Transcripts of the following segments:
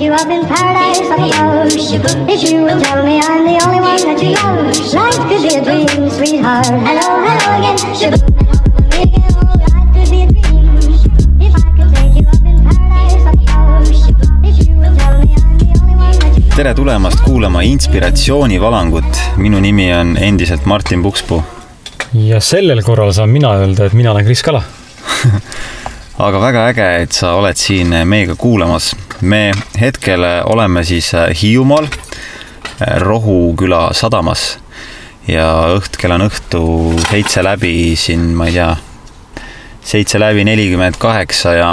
take you up in paradise up above. If you would tell me I'm the only one that you love, life could be a dream, sweetheart. Hello, hello again. Life could be a dream. If I could take you up in paradise up above. If you would tell me I'm the only one that you tere tulemast kuulama Inspiratsioonivalangut. minu nimi on endiselt Martin Pukspuu. ja sellel korral saan mina öelda, et mina olen Kris Kala. aga väga äge, et sa oled siin meiega kuulamas. me hetkel oleme siis Hiiumaal Rohuküla sadamas ja õht, kell on õhtu seitse läbi siin, ma ei tea, seitse läbi nelikümmend kaheksa ja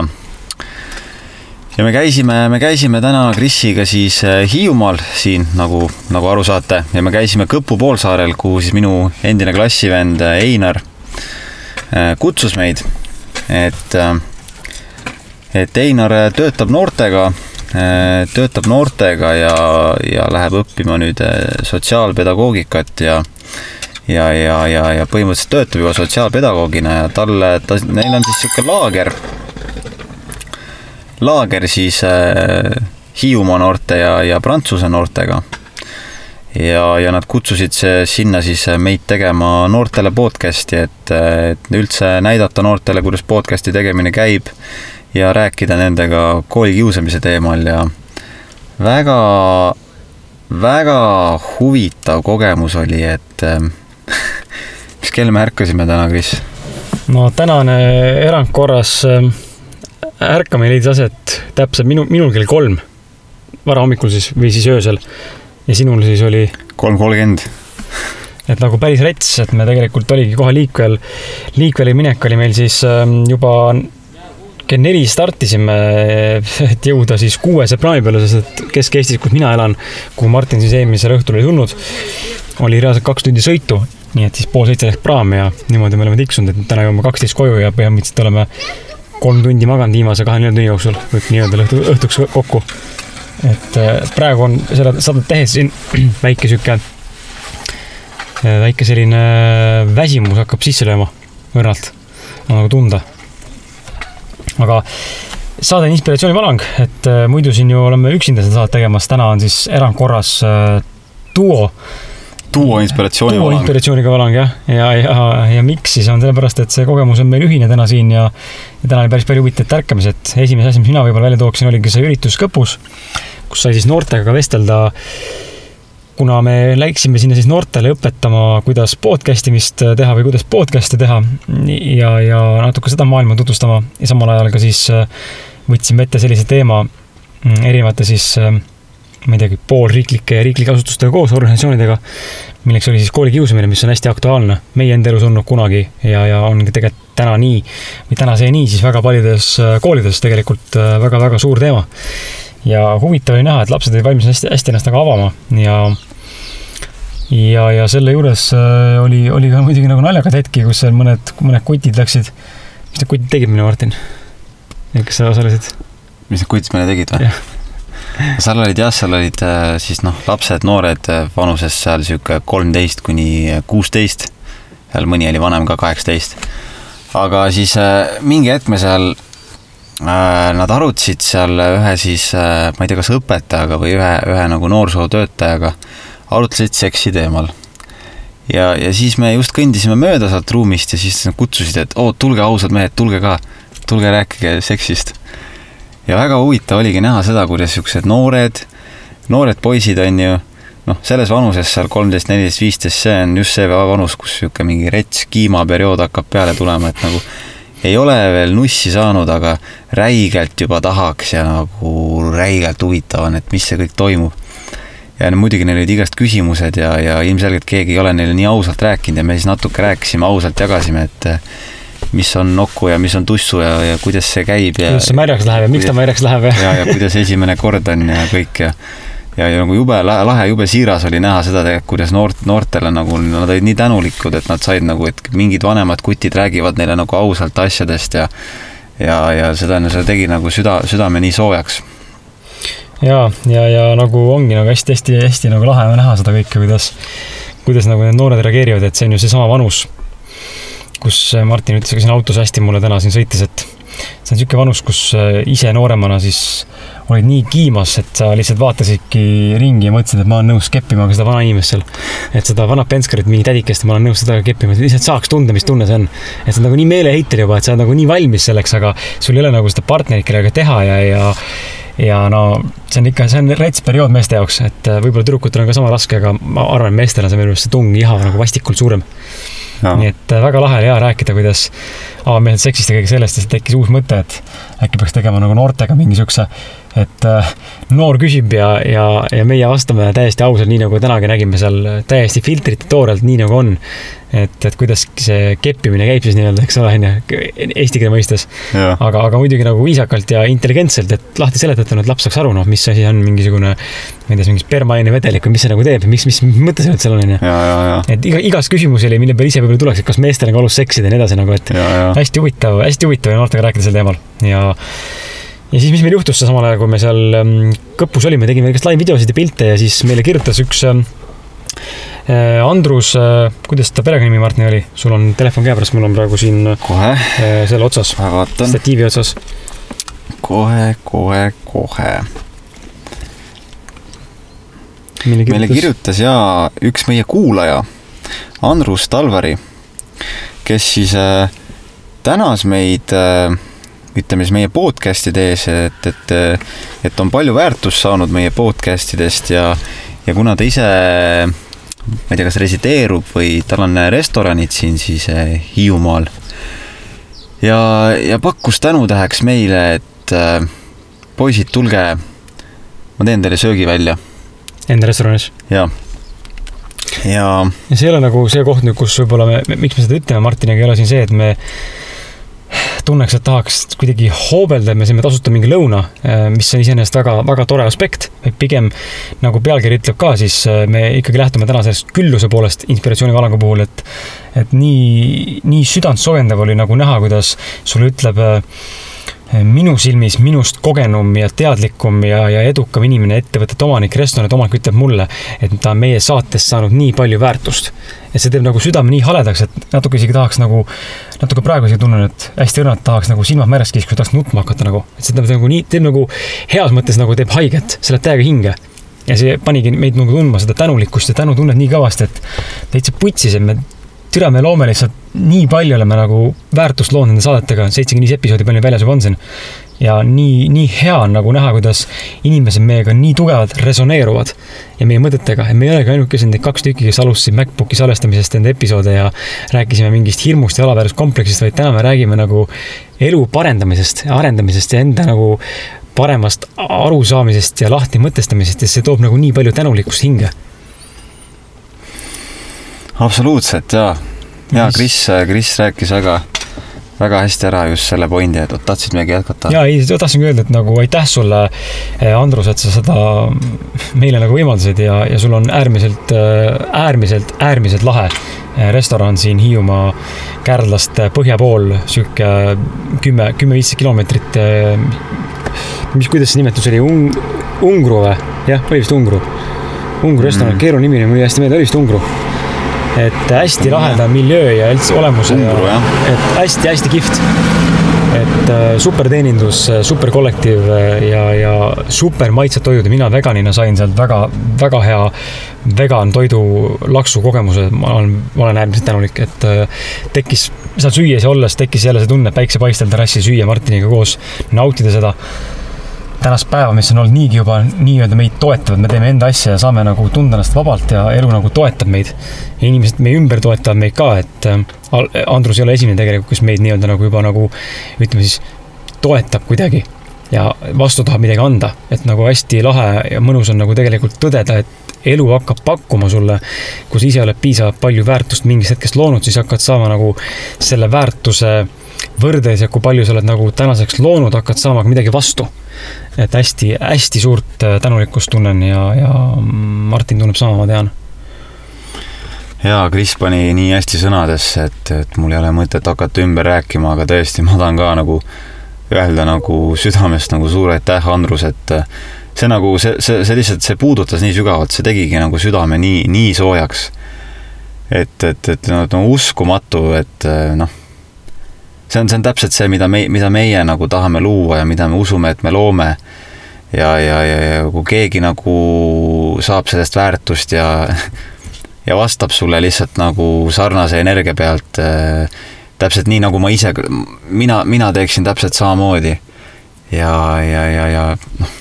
ja me käisime, me käisime täna Krisiga siis Hiiumaal siin, nagu, nagu aru saate, ja me käisime Kõpu poolsaarel, kuhu siis minu endine klassivend Einar kutsus meid. et, et Einar töötab noortega, töötab noortega ja, ja läheb õppima nüüd sotsiaalpedagoogikat ja ja, ja, ja, ja põhimõtteliselt töötab juba sotsiaalpedagoogina ja talle, ta, neil on siis niisugune laager laager siis äh, Hiiumaa noorte ja, ja Prantsuse noortega. ja, ja nad kutsusid see, sinna siis meid tegema noortele podcast'i, et, et üldse näidata noortele, kuidas podcast'i tegemine käib ja rääkida nendega koolikiusamise teemal ja väga, väga huvitav kogemus oli, et äh, mis kell me ärkasime täna, Kris? no tänane erandkorras äh, ärkamine leidis aset täpselt minu, minul kell kolm, varahommikul siis või siis öösel. ja sinul siis oli? kolm kolmkümmend. et nagu päris rets, et me tegelikult oligi kohe liikvel, liikveli minek oli meil siis ähm, juba kell neli startisime, et jõuda siis kuuese plaani peale, sest et Kesk-Eestis, kus mina elan, kuhu Martin siis eelmisel õhtul oli tulnud, oli reaalselt kaks tundi sõitu, nii et siis pool seitse läks praam ja niimoodi me oleme tiksunud, et täna jõuame kaksteist koju ja põhimõtteliselt oleme kolm tundi maganud viimase kahekümne tunni jooksul, võib nii-öelda õhtu, õhtuks kokku. et praegu on seda saadet tehes siin väike sihuke, väike selline väsimus hakkab sisse lööma õrnalt, on nagu tunda. Aga saade on inspiratsioonivalang, et muidu siin ju oleme üksinda seda saadet tegemas, täna on siis erandkorras duo duo inspiratsiooniga valang. inspiratsiooniga valang jah, ja, ja, ja, ja miks siis on sellepärast, et see kogemus on meil ühine täna siin ja, ja täna oli päris palju huvitavaid tärkamisi, et esimese asi, mis mina võib-olla välja tooksin, oligi see üritus Kõpus, kus sai siis noortega vestelda. Kuna me läksime sinna siis noortele õpetama, kuidas podcast imist teha või kuidas podcast'e teha ja, ja natuke seda maailma tutvustama ja samal ajal ka siis võtsime ette sellise teema erinevate siis ma ei teagi, poolriiklike ja riiklike asutustega koos, organisatsioonidega, milleks oli siis koolikiusamine, mis on hästi aktuaalne meie enda elus olnud kunagi ja, ja on tegelikult täna nii, või täna see nii, siis väga paljudes äh, koolides tegelikult väga-väga äh, suur teema. Ja huvitav oli näha, et lapsed olid valmis hästi, hästi ennast nagu avama ja ja, ja selle juures äh, oli, oli ka muidugi nagu naljakaid hetki, kus seal mõned, mõned kutid läksid. mis need kutid tegid meile, Martin? kes sa osalesid? mis need kutid meile tegid või? seal olid jah, seal olid äh, siis noh, lapsed, noored äh, vanuses seal sihuke kolmteist kuni kuusteist. seal mõni oli vanem ka, kaheksateist. aga siis mingi hetk me seal nad arutasid seal ühe siis äh,, ma ei tea, kas õpetajaga või ühe, ühe nagu noorsootöötajaga, arutlesid seksi teemal. Ja, ja siis me just kõndisime mööda sealt ruumist ja siis kutsusid, et oo, tulge ausad mehed, tulge ka, tulge rääkige seksist. Ja väga huvitav oligi näha seda, kuidas siuksed noored, noored poisid on ju, noh, selles vanuses seal kolmteist, neliteist, viisteist, see on just see vanus, kus sihuke mingi rets kiimaperiood hakkab peale tulema, et nagu ei ole veel nussi saanud, aga räigelt juba tahaks ja nagu räigelt huvitav on, et mis see kõik toimub. ja no muidugi neil olid igast küsimused ja, ja ilmselgelt keegi ei ole neile nii ausalt rääkinud ja me siis natuke rääkisime, ausalt jagasime, et mis on nokku ja mis on tussu ja, ja kuidas see käib ja. kuidas see märjaks läheb ja miks ta märjaks läheb ja. ja, ja kuidas esimene kord on ja kõik ja, ja, ja nagu jube lahe, jube siiras oli näha seda tegelikult, kuidas noort, noortele nagu, nad olid nii tänulikud, et nad said nagu, et mingid vanemad kutid räägivad neile nagu ausalt asjadest ja ja, ja seda, seda tegi nagu süda, südame nii soojaks. Ja, ja, ja nagu ongi nagu hästi-hästi-hästi nagu lahe näha seda kõike, kuidas, kuidas nagu need noored reageerivad, et see on ju seesama vanus kus Martin ütles ka siin autos hästi mulle täna siin sõites, et see on niisugune vanus, kus äh, ise nooremana siis olid nii kiimas, et sa lihtsalt vaatasidki ringi ja mõtlesid, et ma olen nõus keppima ka seda vana inimest seal. et seda vana penskarit, mingi tädikest, ma olen nõus seda keppima, et lihtsalt saaks tunda, mis tunne see on. et see on nagu nii meeleheitel juba, et sa oled nagu nii valmis selleks, aga sul ei ole nagu seda partnerit, kellega teha ja, ja ja no see on ikka, see on rets periood meeste jaoks, et äh, võib-olla tüdrukutel on ka sama raske, aga ma arvan, meestel on see minu arust see tung, iha nagu vastikult suurem. Nii et äh, väga lahe oli hea rääkida, kuidas avameelselt seksist ja kõigest sellest ja siis tekkis uus mõte, et äkki peaks tegema nagu noortega mingi siukse, et äh, noor küsib ja, ja, ja meie vastame täiesti ausalt, nii nagu tänagi nägime seal täiesti filtrita toorelt, nii nagu on et, et kuidas see keppimine käib siis nii-öelda, eks ole, onju, eesti keele mõistes. aga, aga muidugi nagu viisakalt ja intelligentselt, et lahti seletada, et laps saaks aru, noh, mis asi on mingisugune, ma ei tea, mingi spermaine vedelik või mis see nagu teeb, miks, mis mõte sellel üldse on, onju. et iga, igas küsimus oli, mille peale ise võib-olla tuleks, et kas meestel on ka valus seksida ja nii edasi nagu, et ja, ja. hästi huvitav, hästi huvitav noortega rääkida sel teemal ja ja siis, mis meil juhtus samal ajal, kui me seal ähm, Kõpus olime, tegime väikest live videosid ja pilte ja siis meile kirjutas üks ähm, Äh, Andrus, äh, kuidas ta perekonnanimi Martin oli? sul on telefon käepärast, mul on praegu siin kohe äh, selle otsas, statiivi otsas. kohe, kohe, kohe. meile kirjutas, meile kirjutas ja üks meie kuulaja, Andrus Talvari, kes siis äh, tänas meid äh, ütleme siis meie podcast'ide ees, et, et, et on palju väärtust saanud meie podcast idest ja, ja kuna ta ise ma ei tea, kas resideerub või tal on restoranid siin siis eh, Hiiumaal. ja, ja pakkus tänutäheks meile, et äh, poisid, tulge, ma teen teile söögi välja. Enda restoranis? jaa ja. ja see ei ole nagu see koht nüüd, kus võib-olla me, me, miks me seda ütleme Martiniga, ei ole siin see, et me tunneks, et tahaks kuidagi hoobelda, et me saime tasuta mingi lõuna, äh, mis on iseenesest väga, väga tore aspekt. et pigem nagu pealkiri ütleb ka, siis äh, me ikkagi lähtume täna sellest külluse poolest inspiratsioonivalangu puhul, et, et nii, nii südantsoojendav oli nagu näha, kuidas sulle ütleb äh, minu silmis minust kogenum ja teadlikum ja, ja edukam inimene, ettevõtete omanik, restoranide omanik ütleb mulle, et ta on meie saatest saanud nii palju väärtust. et see teeb nagu südame nii haledaks, et natuke isegi tahaks nagu, natuke praegu isegi tunnen, et hästi õrnalt tahaks nagu silmad märjast kiskuda, tahaks nutma hakata nagu. et see teeb nagu nii, teeb nagu heas mõttes nagu teeb haiget, see läheb täiega hinge ja see panigi meid nagu tundma seda tänulikkust ja tänutunnet nii kõvasti, et täitsa putsis, et me türa, me loome lihtsalt nii palju oleme nagu väärtust loonud nende saadetega, seitsekümmend viis episoodi palju väljas juba on siin. ja nii, nii hea on nagu näha, kuidas inimesed meiega nii tugevalt resoneeruvad ja meie mõtetega, et me ei olegi ainukesed need kaks tükki, kes alustasid MacBooki salvestamisest enda episoode ja rääkisime mingist hirmust ja alaväärsuskompleksist, vaid täna me räägime nagu elu parendamisest, arendamisest ja enda nagu paremast arusaamisest ja lahti mõtestamisest ja see toob nagu nii palju tänulikkust hinge absoluutselt ja, ja Kris, Kris rääkis väga, väga hästi ära just selle pointi, et tahtsid midagi jätkata? ja ei, tahtsingi öelda, et nagu aitäh sulle, eh, Andrus, et sa seda meile nagu võimaldasid ja, ja sul on äärmiselt, eh, äärmiselt, äärmiselt lahe eh, restoran siin Hiiumaa Kärdlast põhja pool, sihuke kümme, kümme-viisteist kilomeetrit. mis, kuidas see nimetus oli, Ungru või? jah, oli vist Ungru. Ungru restoran mm., keeruline nimi, mul jäi hästi meelde, oli vist Ungru et hästi laheda miljöö ja üldse olemuse Umbru, ja et hästi-hästi kihvt. et äh, super teenindus, äh, super kollektiiv äh, ja, ja super maitsed toidud. Ja mina veganina sain sealt väga, väga hea vegan toidu laksu kogemuse, ma olen, ma olen äärmiselt tänulik, et tekkis seal süües ja olles tekkis jälle see tunne päiksepaistel terrassil süüa Martiniga koos, nautida seda tänast päeva, mis on olnud niigi juba nii-öelda meid toetavad, me teeme enda asja ja saame nagu tunda ennast vabalt ja elu nagu toetab meid. ja inimesed meie ümber toetavad meid ka, et äh, Andrus ei ole esimene tegelikult, kes meid nii-öelda nagu juba nagu ütleme siis toetab kuidagi ja vastu tahab midagi anda, et nagu hästi lahe ja mõnus on nagu tegelikult tõdeda, et elu hakkab pakkuma sulle, kui sa ise oled piisavalt palju väärtust mingist hetkest loonud, siis hakkad saama nagu selle väärtuse võrdes ja kui palju sa oled nagu tänaseks loonud, hakkad saama ka midagi vastu et hästi-hästi suurt äh, tänulikkust tunnen ja, ja Martin tunneb sama, ma tean. jaa, Kris pani nii hästi sõnadesse, et, et mul ei ole mõtet hakata ümber rääkima, aga tõesti, ma tahan ka nagu öelda nagu südamest nagu suur aitäh, Andrus, et äh, see nagu, see, see, see lihtsalt, see puudutas nii sügavalt, see tegigi nagu südame nii, nii soojaks. et, et, et no, no uskumatu, et äh, noh, see on, see on täpselt see, mida me, mida meie nagu tahame luua ja mida me usume, et me loome. ja, ja, ja, ja kui keegi nagu saab sellest väärtust ja, ja vastab sulle lihtsalt nagu sarnase energia pealt äh, täpselt nii, nagu ma ise, mina, mina teeksin täpselt samamoodi. ja, ja, ja, ja noh,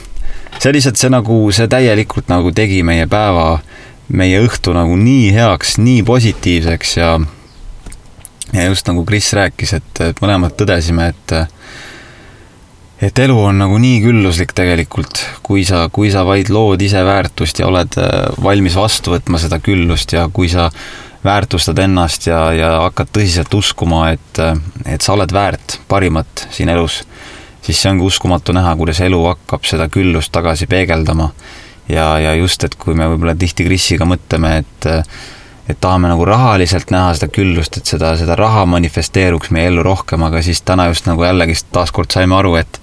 see lihtsalt see nagu, see täielikult nagu tegi meie päeva, meie õhtu nagu nii heaks, nii positiivseks ja ja just nagu Kris rääkis, et, et mõlemad tõdesime, et et elu on nagu nii külluslik tegelikult, kui sa, kui sa vaid lood ise väärtust ja oled äh, valmis vastu võtma seda küllust ja kui sa väärtustad ennast ja, ja hakkad tõsiselt uskuma, et, et sa oled väärt parimat siin elus, siis see ongi uskumatu näha, kuidas elu hakkab seda küllust tagasi peegeldama. ja, ja just, et kui me võib-olla tihti Krisiga mõtleme, et et tahame nagu rahaliselt näha seda küllust, et seda, seda raha manifesteeruks meie ellu rohkem, aga siis täna just nagu jällegist taaskord saime aru, et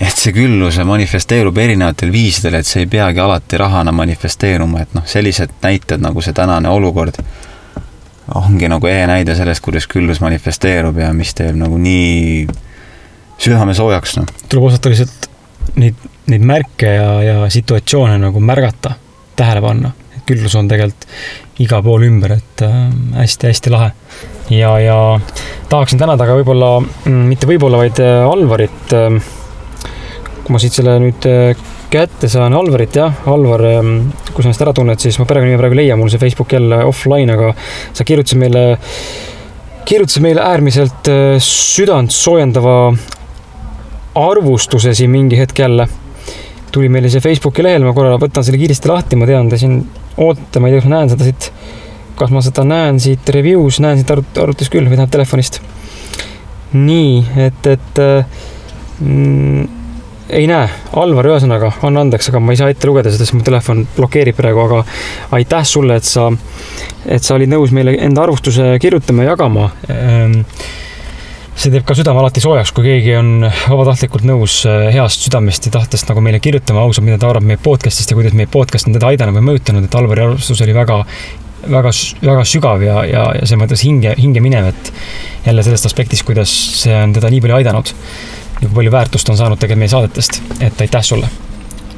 et see küllus manifesteerub erinevatel viisidel, et see ei peagi alati rahana manifesteeruma, et noh, sellised näited nagu see tänane olukord ongi nagu ehe näide sellest, kuidas küllus manifesteerub ja mis teeb nagu nii südame soojaks, noh. tuleb osata lihtsalt neid, neid märke ja, ja situatsioone nagu märgata, tähele panna küllus on tegelikult igal pool ümber, et hästi-hästi äh, lahe. ja, ja tahaksin tänada ka võib-olla, mm, mitte võib-olla, vaid äh, Alvarit. Äh, kui ma siit selle nüüd kätte saan, Alvarit jah, Alvar, ähm, kui sa ennast ära tunned, siis ma perekonnanime praegu ei leia, mul see Facebook jälle offline, aga sa kirjutasid meile, kirjutasid meile äärmiselt südant soojendava arvustuse siin mingi hetk jälle tuli meile see Facebooki lehel, ma korra võtan selle kiiresti lahti, ma tean, te siin ootate, ma ei tea, kas ma näen seda siit, kas ma seda näen siit review's, näen siit arvut-, arvutist küll või tähendab telefonist. nii, et, et mm, ei näe, Alvar, ühesõnaga, anna andeks, aga ma ei saa ette lugeda seda, sest mu telefon blokeerib praegu, aga aitäh sulle, et sa, et sa olid nõus meile enda arvustuse kirjutama ja jagama. Ehm, see teeb ka südame alati soojaks, kui keegi on vabatahtlikult nõus äh, heast südamest ja tahtest nagu meile kirjutama ausalt, mida ta arvab meie podcast'ist ja kuidas meie podcast on teda aidanud või mõjutanud, et Alvari arvustus oli väga, väga, väga sügav ja, ja, ja selles mõttes hinge, hinge minev, et jälle sellest aspektist, kuidas see on teda nii palju aidanud. ja kui palju väärtust on saanud tegelikult meie saadetest, et aitäh sulle.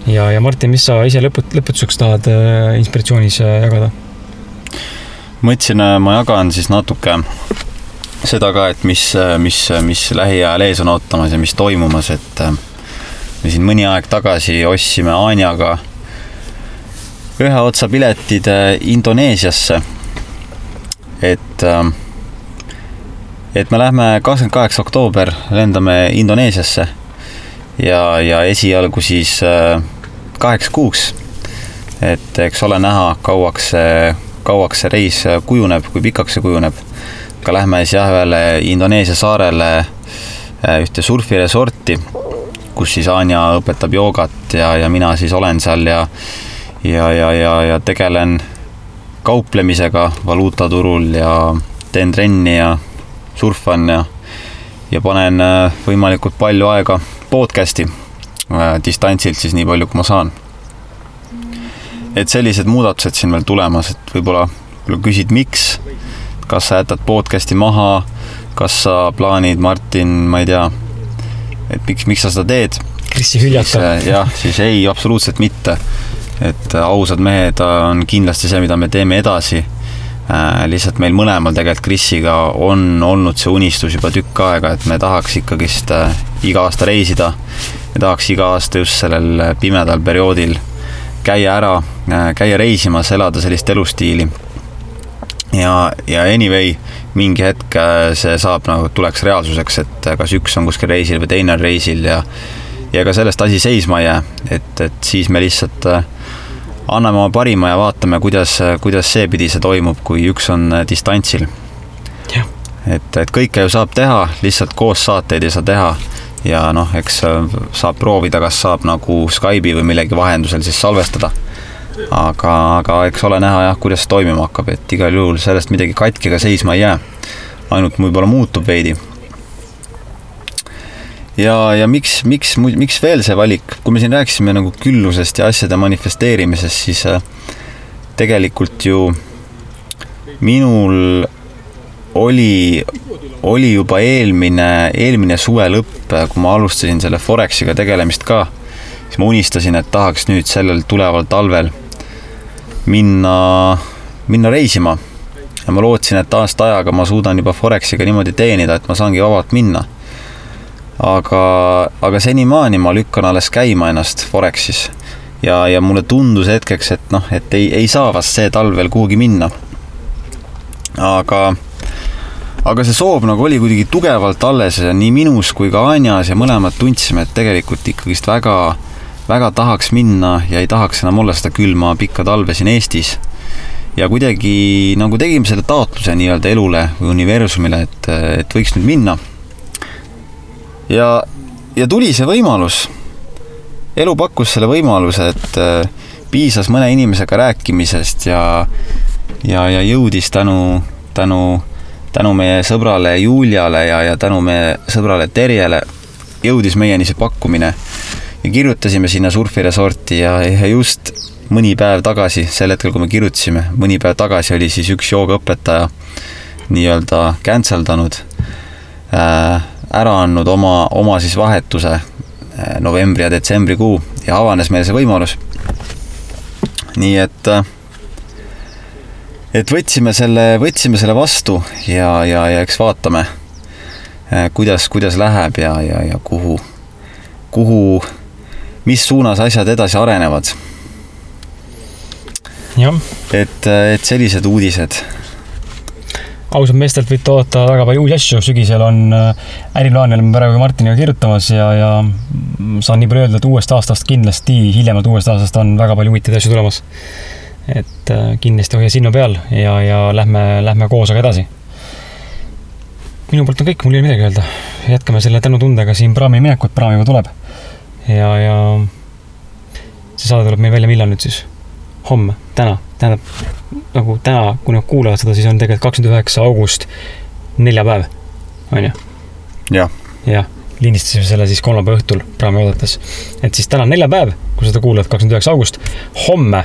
ja, ja Martin, mis sa ise lõput-, lõpetuseks tahad äh, inspiratsioonis äh, jagada? mõtlesin, ma jagan siis natuke seda ka, et mis, mis, mis lähiajal ees on ootamas ja mis toimumas, et äh, me siin mõni aeg tagasi ostsime Anjaga ühe otsa piletid äh, Indoneesiasse. et, äh, et me lähme kakskümmend kaheksa oktoober, lendame Indoneesiasse ja, ja esialgu siis kaheks kuuks. et eks ole näha, kauaks see, kauaks see reis kujuneb, kui pikaks see kujuneb aga lähme siis jah, ühele Indoneesia saarele äh, ühte surfiresorti, kus siis Anja õpetab joogat ja, ja mina siis olen seal ja ja, ja, ja, ja tegelen kauplemisega valuutaturul ja teen trenni ja surfan ja, ja panen äh, võimalikult palju aega podcast'i äh, distantsilt siis nii palju, kui ma saan. et sellised muudatused siin veel tulemas, et võib-olla, võib-olla küsid, miks kas sa jätad podcast'i maha, kas sa plaanid, Martin, ma ei tea, et miks, miks sa seda teed? Krissi hüljata. Äh, jah, siis ei, absoluutselt mitte. et äh, ausad mehed on kindlasti see, mida me teeme edasi äh,. lihtsalt meil mõlemal tegelikult Krisiga on olnud see unistus juba tükk aega, et me tahaks ikkagist äh, iga aasta reisida. me tahaks iga aasta just sellel pimedal perioodil käia ära äh,, käia reisimas, elada sellist elustiili ja, ja anyway, mingi hetk äh, see saab nagu, tuleks reaalsuseks, et äh, kas üks on kuskil reisil või teine on reisil ja ja ega sellest asi seisma ei jää, et, et siis me lihtsalt äh, anname oma parima ja vaatame, kuidas, kuidas seepidi see toimub, kui üks on distantsil. et, et kõike ju saab teha, lihtsalt koos saateid ei saa teha. Ja noh, eks saab proovida, kas saab nagu Skype'i või millegi vahendusel siis salvestada aga, aga eks ole näha jah, kuidas toimima hakkab, et igal juhul sellest midagi katki ega seisma ei jää. ainult võib-olla muutub veidi. ja, ja miks, miks, miks veel see valik, kui me siin rääkisime nagu küllusest ja asjade manifesteerimisest, siis äh, tegelikult ju minul oli oli juba eelmine, eelmine suve lõpp, kui ma alustasin selle Forexiga tegelemist ka, siis ma unistasin, et tahaks nüüd sellel tuleval talvel minna, minna reisima. ja ma lootsin, et aasta ajaga ma suudan juba Forexiga niimoodi teenida, et ma saangi vabalt minna. aga, aga senimaani ma lükkan alles käima ennast Forexis ja, ja mulle tundus hetkeks, et noh, et ei, ei saa vast see talv veel kuhugi minna. aga, aga see soov nagu oli kuidagi tugevalt alles ja nii minus kui ka Anjas ja mõlemad tundsime, et tegelikult ikkagist väga, väga tahaks minna ja ei tahaks enam olla seda külma pikka talve siin Eestis. ja kuidagi nagu tegime selle taotluse nii-öelda elule või universumile, et, et võiks nüüd minna. ja, ja tuli see võimalus elu pakkus selle võimaluse, et piisas mõne inimesega rääkimisest ja, ja, ja jõudis tänu, tänu, tänu meie sõbrale Juliale ja, ja tänu meie sõbrale Terjele, jõudis meieni see pakkumine. Ja kirjutasime sinna surfiresorti ja, ja just mõni päev tagasi, sel hetkel, kui me kirjutasime, mõni päev tagasi oli siis üks joogaõpetaja nii-öelda cancel danud äh,, ära andnud oma, oma siis vahetuse Äh, novembri ja detsembrikuu ja avanes meil see võimalus. nii et, äh, et võtsime selle, võtsime selle vastu ja, ja, ja eks vaatame, äh, kuidas, kuidas läheb ja, ja, ja kuhu, kuhu, mis suunas asjad edasi arenevad. et, et sellised uudised ausalt meestelt võite oodata väga palju uusi asju, sügisel on äh, äriplaani oleme praegu Martiniga kirjutamas ja, ja saan nii palju öelda, et uuest aastast kindlasti, hiljemalt uuest aastast on väga palju huvitavaid asju tulemas. et äh, kindlasti hoia silma peal ja, ja lähme, lähme koos aga edasi. minu poolt on kõik, mul ei ole midagi öelda. jätkame selle tänutundega siin praami minekut, praam juba tuleb. Ja, ja see saade tuleb meil välja millal nüüd siis? homme, täna, tähendab nagu täna, kui nad kuulavad seda, siis on tegelikult kakskümmend üheksa august, neljapäev, on ju? jah. jah, lindistasime selle siis kolmapäeva õhtul praami oodates. et siis täna on neljapäev, kui seda kuulad, kakskümmend üheksa august. homme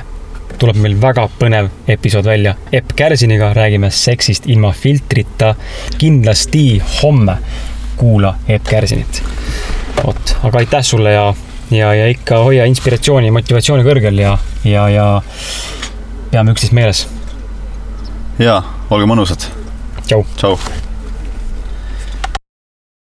tuleb meil väga põnev episood välja Epp Kärsiniga, räägime seksist ilma filtrita. kindlasti homme kuula Epp Kärsinit. Vot, aga aitäh sulle ja ja, ja ikka hoia inspiratsiooni ja motivatsiooni kõrgel ja, ja, ja peame üksteist meeles. ja, olge mõnusad. tšau. tšau.